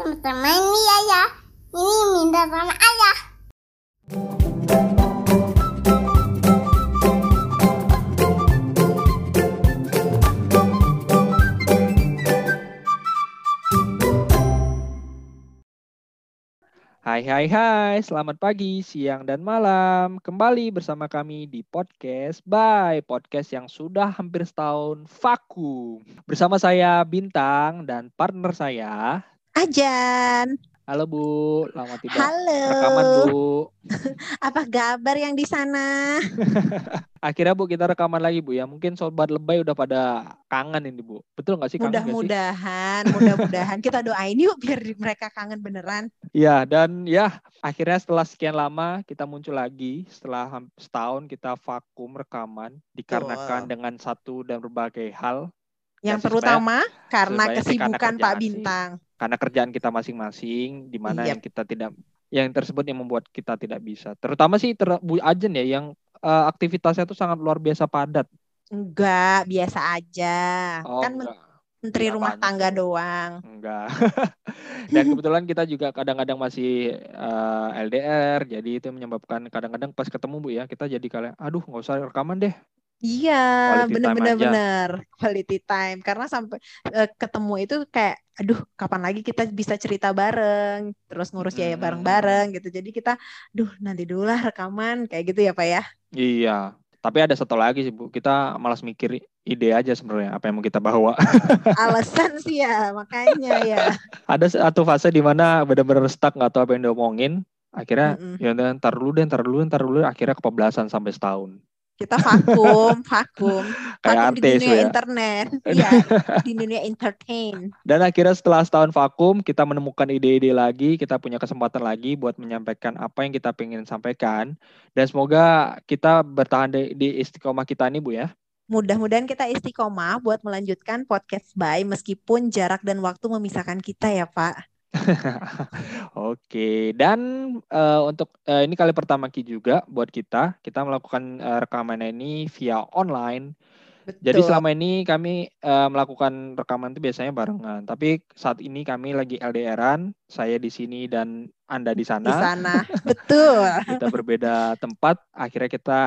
teman-teman ini ya ya. Ini minta sama ayah. Hai hai hai, selamat pagi, siang dan malam. Kembali bersama kami di podcast by podcast yang sudah hampir setahun vakum. Bersama saya Bintang dan partner saya. Ajan. Halo Bu, lama tidak Halo. rekaman Bu. Apa kabar yang di sana? Akhirnya Bu kita rekaman lagi Bu ya. Mungkin sobat lebay udah pada kangen ini Bu. Betul nggak sih kangen nggak sih? Mudah-mudahan, mudah-mudahan kita doain yuk biar mereka kangen beneran. Iya dan ya akhirnya setelah sekian lama kita muncul lagi setelah setahun kita vakum rekaman dikarenakan Betul. dengan satu dan berbagai hal Yang sih, terutama karena sih karena kesibukan Pak kerjaan sih. Bintang. karena kerjaan kita masing-masing di mana Yap. yang kita tidak yang tersebut yang membuat kita tidak bisa terutama sih ter, Bu Ajen ya yang eh, aktivitasnya tuh sangat luar biasa padat Enggak, biasa aja. oh kan enggak menteri rumah tangga itu? doang. enggak dan kebetulan kita juga kadang-kadang masih eh, LDR jadi itu menyebabkan kadang-kadang pas ketemu Bu ya kita jadi kalian aduh nggak usah rekaman deh Iya, aja. bener quality time. Karena sampai eh, ketemu itu kayak, aduh, kapan lagi kita bisa cerita bareng, terus ngurus Hmm. bareng-bareng gitu. Jadi kita, duh, nanti dulu lah rekaman kayak gitu ya Pak ya. iya tapi ada satu lagi sih Bu kita malas mikir ide aja sebenarnya apa yang mau kita bawa Alasan sih ya, makanya ya. ada satu fase di mana benar-benar stuck nggak tahu apa yang diomongin akhirnya Mm-mm. ya udah ntar dulu deh ntar dulu ntar dulu akhirnya kebablasan sampai setahun Kita vakum, vakum, vakum di dunia ya. internet, iya, di dunia entertain. dan akhirnya setelah setahun vakum kita menemukan ide-ide lagi kita punya kesempatan lagi buat menyampaikan apa yang kita pengen sampaikan. Dan semoga kita bertahan di, di istiqomah kita ini Bu ya. Mudah-mudahan kita istiqomah buat melanjutkan podcast by meskipun jarak dan waktu memisahkan kita ya Pak. Oke, dan eh, untuk eh, ini kali pertama Ki juga buat kita, kita melakukan eh, rekaman ini via online. Jadi Betul. selama ini kami eh, melakukan rekaman itu biasanya barengan, tapi saat ini kami lagi LDRan, saya di sini dan Anda di di sana. sana. Betul. Kita berbeda tempat, akhirnya kita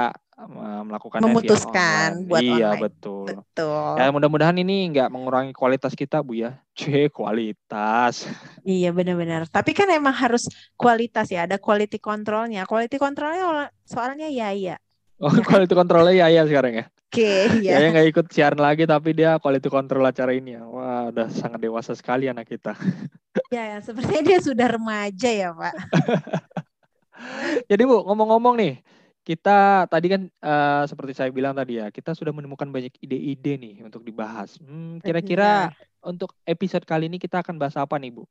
melakukan Memutuskan buat Iya, online. betul. Betul. Ya mudah-mudahan ini nggak mengurangi kualitas kita, Bu ya. C kualitas. Iya benar-benar. Tapi kan emang harus kualitas ya, ada quality controlnya. Quality controlnya soalnya ya ya. Oh, quality controlnya ya ya sekarang ya. Oke, Ya ya. nggak ikut siaran lagi tapi dia quality control acara ini ya. Wah, udah sangat dewasa sekali anak kita. Ya, sepertinya dia sudah remaja ya, Pak. Jadi Bu, ngomong-ngomong nih, kita tadi kan eh, seperti saya bilang tadi ya, kita sudah menemukan banyak ide-ide nih untuk dibahas. Hmm, kira-kira untuk episode kali ini kita akan bahas apa nih, Bu?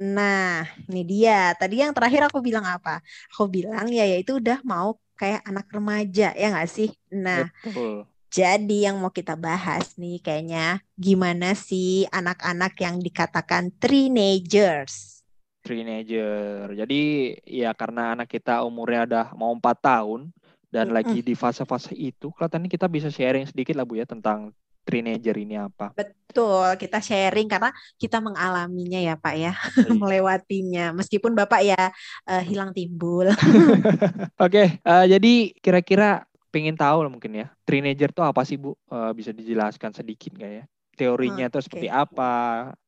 Nah, ini dia. Tadi yang terakhir aku bilang apa? Aku bilang ya yaitu udah mau kayak anak remaja, ya nggak sih? Nah, Betul. Jadi yang mau kita bahas nih kayaknya gimana sih anak-anak yang dikatakan teenagers. Teenager. Jadi ya karena anak kita umurnya udah mau empat tahun dan lagi di fase-fase itu, kelihatannya kita bisa sharing sedikit lah Bu ya tentang teenager ini apa. Betul, kita sharing karena kita mengalaminya ya Pak ya, Iya. melewatinya. Meskipun Bapak ya eh, hilang timbul. Oke, eh, jadi kira-kira pengen tahu lah mungkin ya, teenager tuh apa sih Bu? Eh, bisa dijelaskan sedikit nggak ya? Teorinya tuh seperti Oke. apa?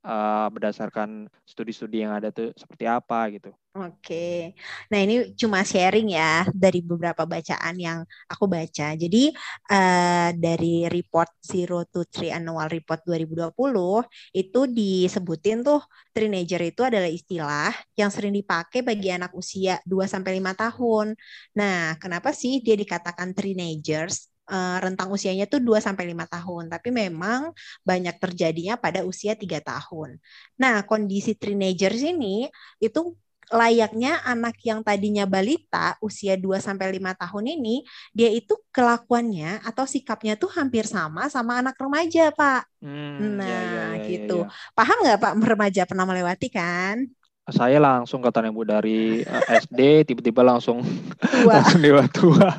Eh, berdasarkan studi-studi yang ada tuh seperti apa gitu? Oke, nah ini cuma sharing ya dari beberapa bacaan yang aku baca. Jadi eh, dari report Zero to Three Annual Report 2020 itu disebutin tuh teenager itu adalah istilah yang sering dipakai bagi anak usia 2 sampai 5 tahun. Nah, kenapa sih dia dikatakan teenagers? Eh, rentang usianya tuh 2 sampai 5 tahun, tapi memang banyak terjadinya pada usia 3 tahun. Nah, kondisi teenagers ini itu layaknya anak yang tadinya balita usia 2 sampai 5 tahun ini dia itu kelakuannya atau sikapnya tuh hampir sama sama anak remaja, Pak. Hmm, Nah, ya, ya, ya, ya, gitu. ya. Paham nggak Pak remaja pernah melewati kan? Saya langsung katanya Bu dari eh, SD tiba-tiba langsung Tua. langsung dewa tua.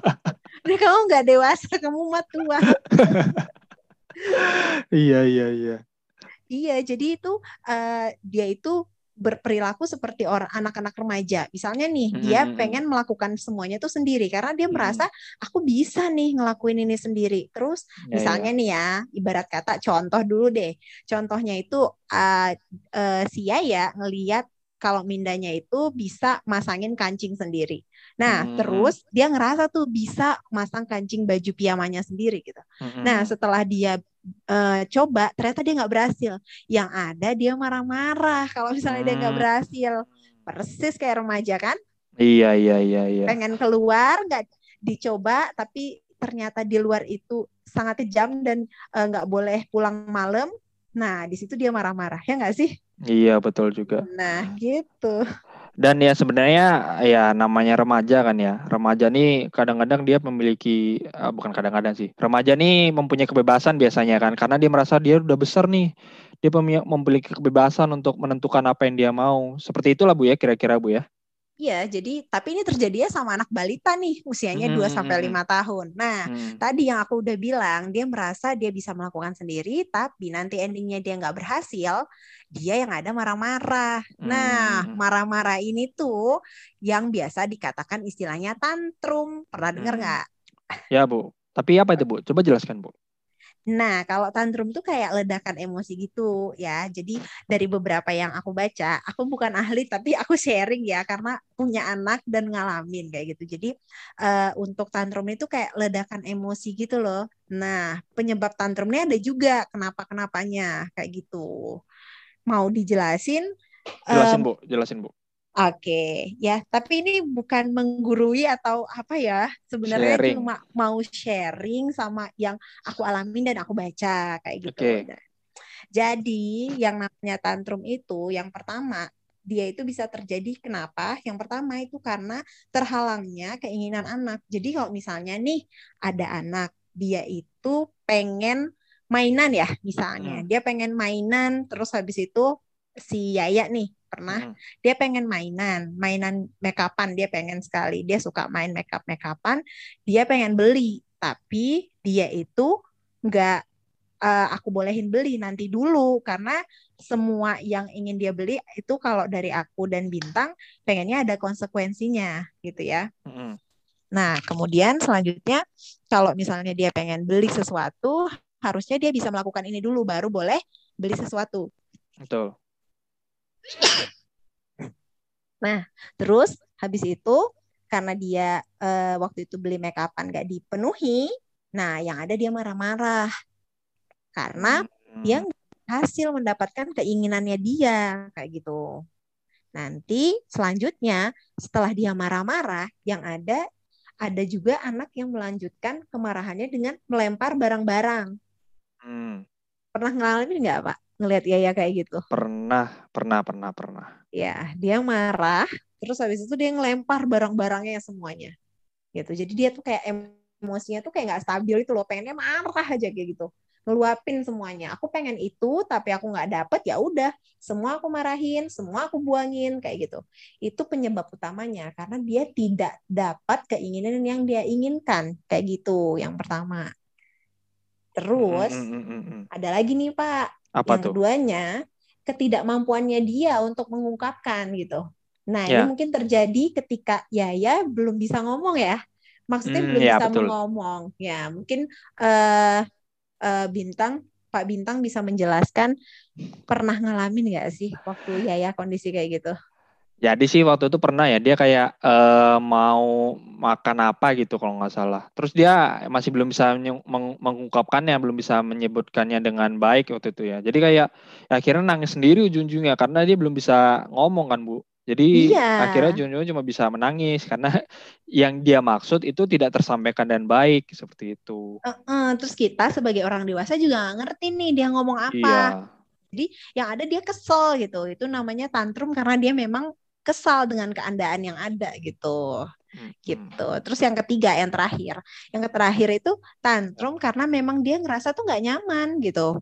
Ini kamu nggak dewasa, kamu mah tua. iya iya iya. Iya, jadi itu eh, dia itu berperilaku seperti orang anak-anak remaja. Misalnya nih, dia Mm-mm. pengen melakukan semuanya itu sendiri karena dia Mm-mm. merasa aku bisa nih ngelakuin ini sendiri. Terus Ya, misalnya ya. nih ya, ibarat kata contoh dulu deh. Contohnya itu uh, uh, si Yaya ngeliat kalau Mindanya itu bisa masangin kancing sendiri. Nah, Hmm. terus dia ngerasa tuh bisa masang kancing baju piyamanya sendiri gitu. Mm-mm. Nah, setelah dia eh, coba, ternyata dia nggak berhasil. Yang ada dia marah-marah kalau misalnya dia nggak Hmm. berhasil. Persis kayak remaja kan, Iya iya iya iya. pengen keluar, nggak dicoba, tapi ternyata di luar itu sangat kejam dan eh, nggak boleh pulang malam. Nah, di situ dia marah-marah, ya nggak sih? Iya betul juga. Nah, gitu. Dan ya sebenarnya ya namanya remaja kan ya. Remaja nih kadang-kadang dia memiliki eh, bukan kadang-kadang sih. Remaja nih mempunyai kebebasan biasanya kan karena dia merasa dia udah besar nih. Dia memiliki kebebasan untuk menentukan apa yang dia mau. Seperti itulah Bu ya kira-kira Bu ya. Iya, jadi tapi ini terjadinya sama anak balita nih, usianya Hmm, 2 hmm, sampai hmm. 5 tahun. Nah, Hmm. tadi yang aku udah bilang, dia merasa dia bisa melakukan sendiri, tapi nanti endingnya dia nggak berhasil, dia yang ada marah-marah. Nah, Hmm. marah-marah ini tuh yang biasa dikatakan istilahnya tantrum. Pernah dengar Hmm. nggak? Ya Bu. Tapi apa itu Bu? Coba jelaskan Bu. Nah, kalau tantrum tuh kayak ledakan emosi gitu ya. Jadi dari beberapa yang aku baca, aku bukan ahli tapi aku sharing ya karena punya anak dan ngalamin kayak gitu. Jadi eh, untuk tantrum itu kayak ledakan emosi gitu loh. Nah, penyebab tantrumnya ada juga kenapa-kenapanya kayak gitu. Mau dijelasin? Jelasin Em, Bu, jelasin Bu. Oke, ya, tapi ini bukan menggurui atau apa ya. Sebenarnya Sharing. cuma mau sharing sama yang aku alamin dan aku baca kayak gitu. Oke. Nah, Jadi yang namanya tantrum itu yang pertama dia itu bisa terjadi kenapa? Yang pertama itu karena terhalangnya keinginan anak. Jadi kalau misalnya nih ada anak dia itu pengen mainan ya misalnya. Dia pengen mainan terus habis itu si Yaya nih pernah Hmm. dia pengen mainan, mainan make upan dia pengen sekali. Dia suka main make up make upan, dia pengen beli, tapi dia itu nggak eh, aku bolehin beli nanti dulu karena semua yang ingin dia beli itu kalau dari aku dan bintang pengennya ada konsekuensinya gitu ya. Hmm. Nah, kemudian selanjutnya kalau misalnya dia pengen beli sesuatu, harusnya dia bisa melakukan ini dulu baru boleh beli sesuatu. Betul. Terus habis itu karena dia eh, waktu itu beli make upan nggak dipenuhi, nah yang ada dia marah-marah karena Hmm. dia berhasil mendapatkan keinginannya dia kayak gitu. Nanti selanjutnya setelah dia marah-marah, yang ada ada juga anak yang melanjutkan kemarahannya dengan melempar barang-barang. Hmm. Pernah ngalamin nggak Pak? Ngelihat Yaya kayak gitu? Pernah, pernah, pernah, pernah. Ya, dia marah, terus habis itu dia ngelempar barang-barangnya semuanya. Gitu. Jadi dia tuh kayak emosinya tuh kayak nggak stabil itu loh, pengennya marah aja kayak gitu. Ngeluapin semuanya. Aku pengen itu, tapi aku nggak dapet, ya udah. Semua aku marahin, semua aku buangin kayak gitu. Itu penyebab utamanya karena dia tidak dapat keinginan yang dia inginkan kayak gitu. Yang pertama. Terus ada lagi nih Pak, Apa yang tuh? keduanya ketidakmampuannya dia untuk mengungkapkan gitu. Nah, ini Ya. mungkin terjadi ketika Yaya belum bisa ngomong ya. Maksudnya Hmm, belum ya, bisa betul. ngomong. Ya, mungkin eh eh, Bintang Pak Bintang bisa menjelaskan pernah ngalamin nggak sih waktu Yaya kondisi kayak gitu? Jadi sih waktu itu pernah ya dia kayak eh, mau makan apa gitu kalau nggak salah. Terus dia masih belum bisa meng- mengungkapkannya, belum bisa menyebutkannya dengan baik waktu itu ya. Jadi kayak ya akhirnya nangis sendiri ujung-ujungnya karena dia belum bisa ngomong kan Bu. Jadi Iya. akhirnya ujung-ujungnya cuma bisa menangis karena yang dia maksud itu tidak tersampaikan dan baik seperti itu. Eh, eh, terus kita sebagai orang dewasa juga nggak ngerti nih dia ngomong apa. Iya. yang ada dia kesel gitu. Itu namanya tantrum karena dia memang kesal dengan keadaan yang ada gitu. Hmm, Gitu. Terus yang ketiga, yang terakhir. Yang terakhir itu tantrum karena memang dia ngerasa tuh nggak nyaman gitu.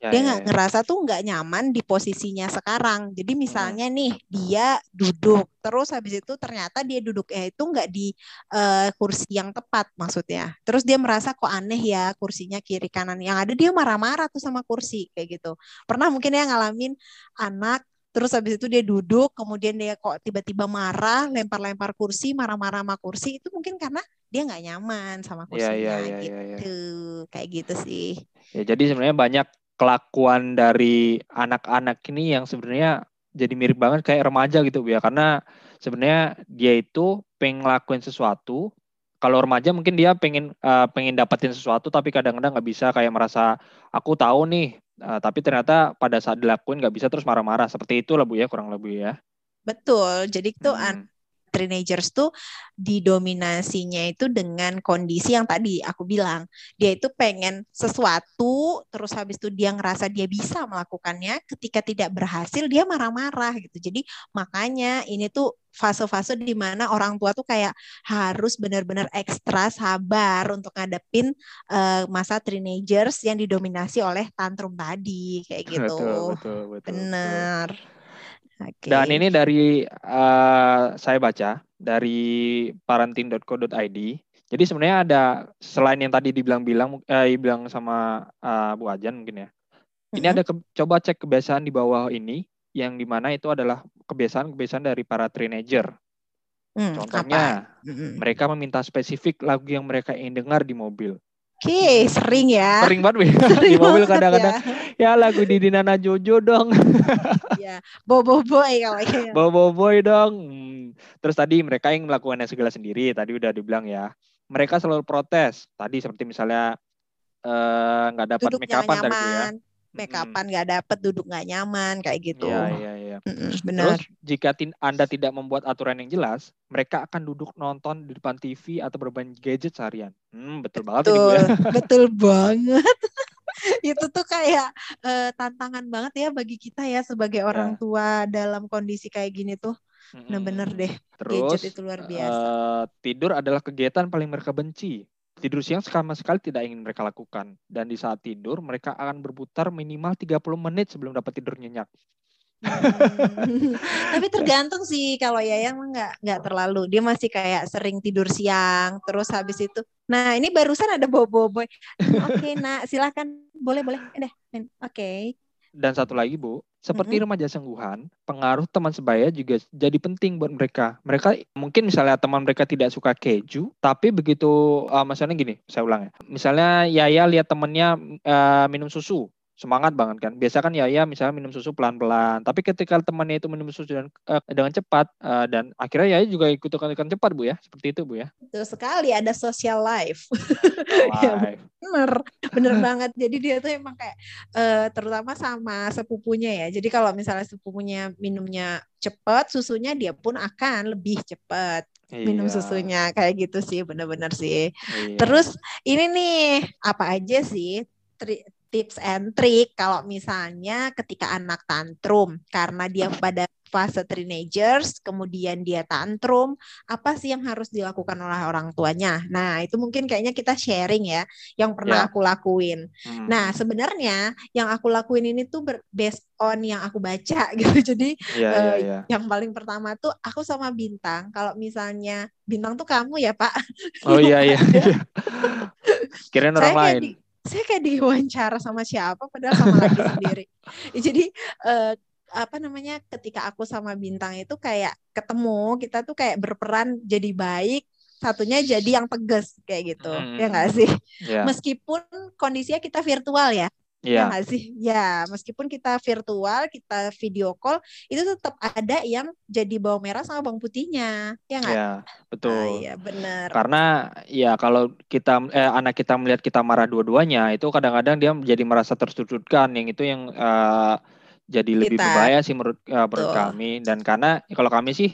Ya, Dia ya, nggak ya. ngerasa tuh nggak nyaman di posisinya sekarang. Jadi misalnya nih dia duduk, terus habis itu ternyata dia duduknya itu nggak di eh, kursi yang tepat maksudnya. Terus dia merasa kok aneh ya kursinya kiri kanan. Yang ada dia marah-marah tuh sama kursi kayak gitu. Pernah mungkin ya ngalamin anak terus habis itu dia duduk, kemudian dia kok tiba-tiba marah, lempar-lempar kursi, marah-marah sama kursi, itu mungkin karena dia nggak nyaman sama Iya, kursinya iya, iya, gitu. iya, iya. Kayak gitu sih. Ya, jadi sebenarnya banyak kelakuan dari anak-anak ini yang sebenarnya jadi mirip banget kayak remaja gitu ya. Karena sebenarnya dia itu pengen ngelakuin sesuatu. Kalau remaja mungkin dia pengen eh, pengen dapetin sesuatu tapi kadang-kadang nggak bisa kayak merasa aku tahu nih. Eh, tapi ternyata pada saat dilakuin nggak bisa terus marah-marah. Seperti itu lah Bu ya kurang lebih ya. Betul. Jadi itu Hmm. Teenagers tuh didominasinya itu dengan kondisi yang tadi aku bilang dia itu pengen sesuatu terus habis itu dia ngerasa dia bisa melakukannya ketika tidak berhasil dia marah-marah gitu jadi makanya ini tuh fase-fase di mana orang tua tuh kayak harus benar-benar ekstra sabar untuk ngadepin eh, masa teenagers yang didominasi oleh tantrum tadi kayak gitu Betul, betul, betul. betul. Oke. Dan ini dari eh, saya baca dari parenting.co.id. Jadi sebenarnya ada selain yang tadi dibilang-bilang eh bilang sama eh, Bu Ajan mungkin ya. Ini ada ke- coba cek kebiasaan di bawah ini yang di mana itu adalah kebiasaan-kebiasaan dari para teenager. Hmm, Contohnya apa? Mereka meminta spesifik lagu yang mereka ingin dengar di mobil. Oke, sering ya. Sering banget ya. Sering di mobil kadang-kadang ya lagu di Dinana Jojo dong. ya. Bobo boy kalau ya. Bobo boy dong. Hmm. Terus tadi mereka yang melakukannya segala sendiri. Tadi udah dibilang ya. Mereka selalu protes. Tadi seperti misalnya eh, nggak dapat Duduk make upan tadi ya. make upan nggak dapet, duduk nggak nyaman kayak gitu. Iya iya iya. Mm-mm, Terus benar. jika tin- Anda tidak membuat aturan yang jelas, mereka akan duduk nonton di depan TV atau bermain gadget seharian. Hmm, betul banget ini Bu Betul, ya. betul banget. Itu tuh kayak eh, tantangan banget ya bagi kita ya sebagai orang Ya. tua dalam kondisi kayak gini tuh. Mm-mm. Bener-bener deh. Terus Gadget itu luar biasa. eh, tidur adalah kegiatan paling mereka benci. Tidur siang sama sekali tidak ingin mereka lakukan. Dan di saat tidur, mereka akan berputar minimal 30 menit sebelum dapat tidur nyenyak. Hmm. Tapi tergantung sih kalau Yayang mah nggak nggak terlalu. Dia masih kayak sering tidur siang. Terus habis itu, nah ini barusan ada bobo boy. Oke nak, silakan boleh boleh. Eh, deh. Oke. Dan satu lagi, Bu, seperti remaja sengguhan, pengaruh teman sebaya juga jadi penting buat mereka. Mereka mungkin misalnya teman mereka tidak suka keju, tapi begitu, uh, misalnya gini, saya ulang ya. Misalnya Yaya lihat temennya uh, minum susu, semangat banget kan. Biasa kan Yaya misalnya minum susu pelan-pelan, tapi ketika temannya itu minum susu dengan, uh, dengan cepat, uh, dan akhirnya Yaya juga ikut dengan cepat, Bu ya. Seperti itu, Bu ya. Betul sekali ada social life. Ya, Live. bener, bener banget. Jadi dia tuh emang kayak eh, terutama sama sepupunya ya. Jadi kalau misalnya sepupunya minumnya cepat, susunya dia pun akan lebih cepat minum Iya, susunya kayak gitu sih, bener-bener sih. iya. Terus ini nih apa aja sih tri- tips and trick kalau misalnya ketika anak tantrum karena dia pada fase teenagers kemudian dia tantrum apa sih yang harus dilakukan oleh orang tuanya nah itu mungkin kayaknya kita sharing ya yang pernah Ya. aku lakuin Hmm. nah sebenarnya yang aku lakuin ini tuh based on yang aku baca gitu jadi Iya, iya, eh, iya. yang paling pertama tuh aku sama bintang kalau misalnya bintang tuh kamu ya pak Oh iya, iya. iya. Kirain orang lain. Saya kayak diwawancara sama siapa padahal sama lagi sendiri. Ya, jadi eh, apa namanya ketika aku sama bintang itu kayak ketemu kita tuh kayak berperan jadi baik satunya jadi yang tegas kayak gitu. Hmm. ya nggak sih? Iya, meskipun kondisinya kita virtual ya ya iya. sih ya meskipun kita virtual kita video call itu tetap ada yang jadi bawang merah sama bawang putihnya ya nggak Iya, Ah, betul. iya benar Karena ya kalau kita eh, anak kita melihat kita marah dua-duanya itu kadang-kadang dia menjadi merasa tersudutkan yang itu yang eh, jadi lebih Kita. berbahaya sih menurut eh, menurut kami dan karena kalau kami sih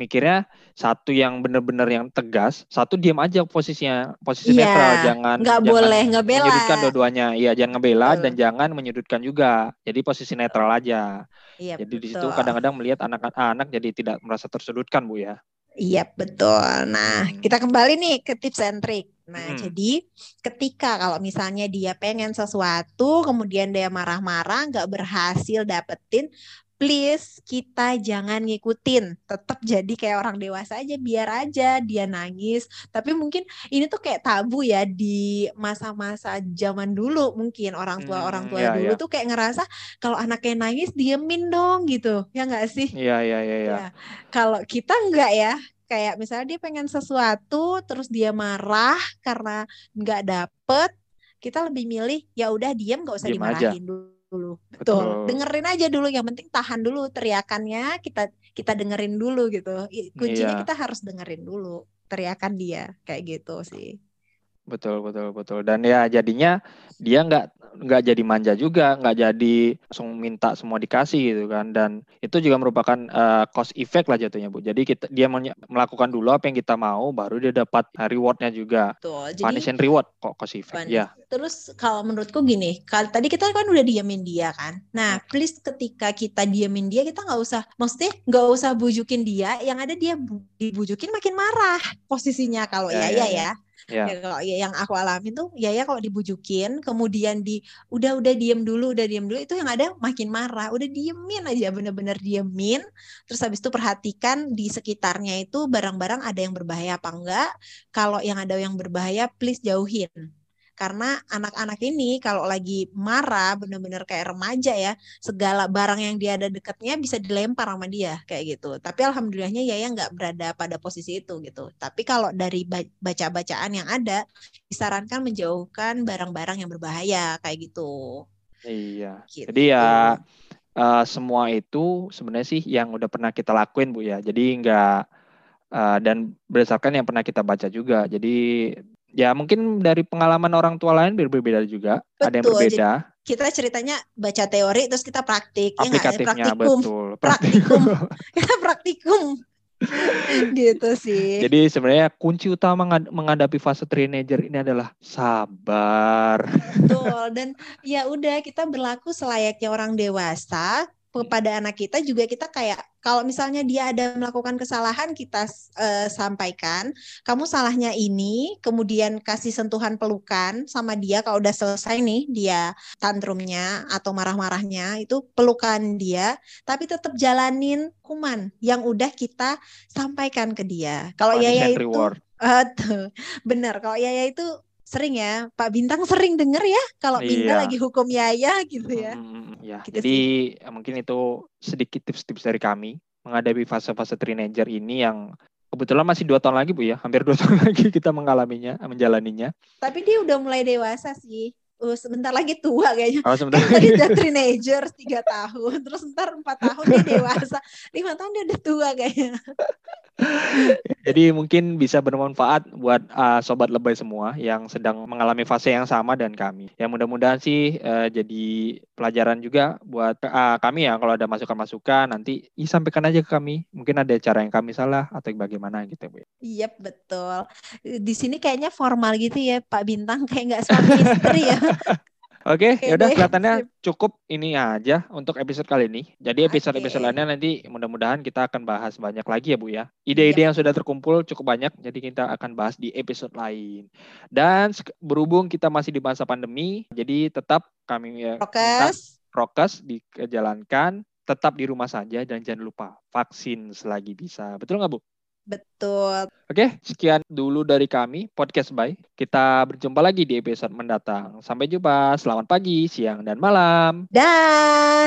mikirnya satu yang benar-benar yang tegas, satu diam aja posisinya, posisi Iya, netral, jangan nggak jangan boleh ngebela menyudutkan dua-duanya. Iya, jangan ngebela Betul. dan jangan menyudutkan juga. Jadi posisi netral aja. iya Jadi di situ kadang-kadang melihat anak-anak jadi tidak merasa tersudutkan, Bu ya. Iya betul. Nah Hmm. kita kembali nih ke tips and trick. Nah Mm-mm. jadi ketika kalau misalnya dia pengen sesuatu, kemudian dia marah-marah, nggak berhasil dapetin, please kita jangan ngikutin. Tetap jadi kayak orang dewasa aja biar aja dia nangis. Tapi mungkin ini tuh kayak tabu ya di masa-masa zaman dulu. Mungkin orang tua orang Hmm, tua iya, dulu iya. tuh kayak ngerasa kalau anaknya nangis diemin dong gitu. Ya nggak sih? Iya iya iya iya. Ya, kalau kita enggak ya, kayak misalnya dia pengen sesuatu, terus dia marah karena nggak dapet, kita lebih milih ya udah diem, nggak usah Diem aja. dimarahin dulu. Betul. Betul. dengerin aja dulu. Yang penting tahan dulu teriakannya, kita kita dengerin dulu gitu. Kuncinya Iya. kita harus dengerin dulu teriakan dia, kayak gitu sih. Betul betul betul. Dan ya jadinya dia nggak nggak jadi manja juga, nggak jadi langsung minta semua dikasih gitu kan. Dan itu juga merupakan eh, cost effect lah jatuhnya bu. Jadi kita dia melakukan dulu apa yang kita mau, baru dia dapat rewardnya juga. Betul. Jadi Punish and reward kok cost effect. Punish. Ya. Terus kalau menurutku gini, kalau tadi kita kan udah diemin dia kan. Nah, please ketika kita diemin dia, kita nggak usah, maksudnya nggak usah bujukin dia. Yang ada dia bu- dibujukin makin marah posisinya kalau Ya, Yaya ya, ya. ya. Ya. Ya, kalau ya yang aku alamin tuh Yaya kalau dibujukin, kemudian di udah udah diem dulu, udah diem dulu itu yang ada makin marah. Udah diemin aja, bener-bener diemin. Terus habis itu perhatikan di sekitarnya itu barang-barang ada yang berbahaya apa enggak. Kalau yang ada yang berbahaya, please jauhin. Karena anak-anak ini kalau lagi marah, bener-bener kayak remaja ya, segala barang yang dia ada dekatnya bisa dilempar sama dia kayak gitu. Tapi alhamdulillahnya Yaya nggak berada pada posisi itu gitu. Tapi kalau dari ba- baca-bacaan yang ada, disarankan menjauhkan barang-barang yang berbahaya kayak gitu. Iya. gitu. Jadi ya eh, semua itu sebenarnya sih yang udah pernah kita lakuin bu ya. Jadi nggak eh, dan berdasarkan yang pernah kita baca juga. Jadi ya mungkin dari pengalaman orang tua lain berbeda juga. Ada yang Betul, berbeda. kita ceritanya baca teori terus kita praktik, ya nggak? Aplikatifnya praktikum, betul. praktikum, kita praktikum, gitu sih. Jadi sebenarnya kunci utama menghadapi fase teenager ini adalah sabar. Betul dan ya udah kita berlaku selayaknya orang dewasa kepada anak kita juga kita kayak kalau misalnya dia ada melakukan kesalahan kita eh, sampaikan kamu salahnya ini kemudian kasih sentuhan pelukan sama dia kalau udah selesai nih dia tantrumnya atau marah-marahnya itu pelukan dia tapi tetap jalanin hukuman yang udah kita sampaikan ke dia kalau Punish Yaya itu reward. Ah, tuh. Benar, kalau Yaya itu sering ya, Pak Bintang sering denger ya kalau Iya. lagi hukum Yaya gitu ya. Mm, ya. Gitu Jadi eh, mungkin itu sedikit tips-tips dari kami menghadapi fase-fase teenager ini yang kebetulan masih dua tahun lagi bu ya, hampir dua tahun lagi kita mengalaminya, menjalaninya. Tapi dia udah mulai dewasa sih. Uh, sebentar lagi tua kayaknya. Kalau sebentar Kan tadi udah teenager tiga tahun, terus ntar empat tahun dia dewasa, lima tahun dia udah tua kayaknya. Jadi mungkin bisa bermanfaat buat uh, sobat lebay semua yang sedang mengalami fase yang sama dan kami. Ya mudah-mudahan sih uh, jadi pelajaran juga buat uh, kami ya kalau ada masukan-masukan nanti ih, sampaikan aja ke kami. Mungkin ada cara yang kami salah atau bagaimana gitu Bu. Iya betul. Di sini kayaknya formal gitu ya Pak Bintang kayak nggak suami istri ya. Oke, Oke ya udah deh, kelihatannya cukup ini aja untuk episode kali ini. Jadi episode-episode lainnya nanti mudah-mudahan kita akan bahas banyak lagi ya Bu ya. Ide-ide yang sudah terkumpul cukup banyak, jadi kita akan bahas di episode lain. Dan berhubung kita masih di masa pandemi, jadi tetap kami ya, Prokes. prokes dijalankan, tetap di rumah saja dan jangan lupa vaksin selagi bisa. Betul nggak Bu? Betul. Oke, sekian dulu dari kami podcast by. Kita berjumpa lagi di episode mendatang. Sampai jumpa. Selamat pagi, siang, dan malam. Dah.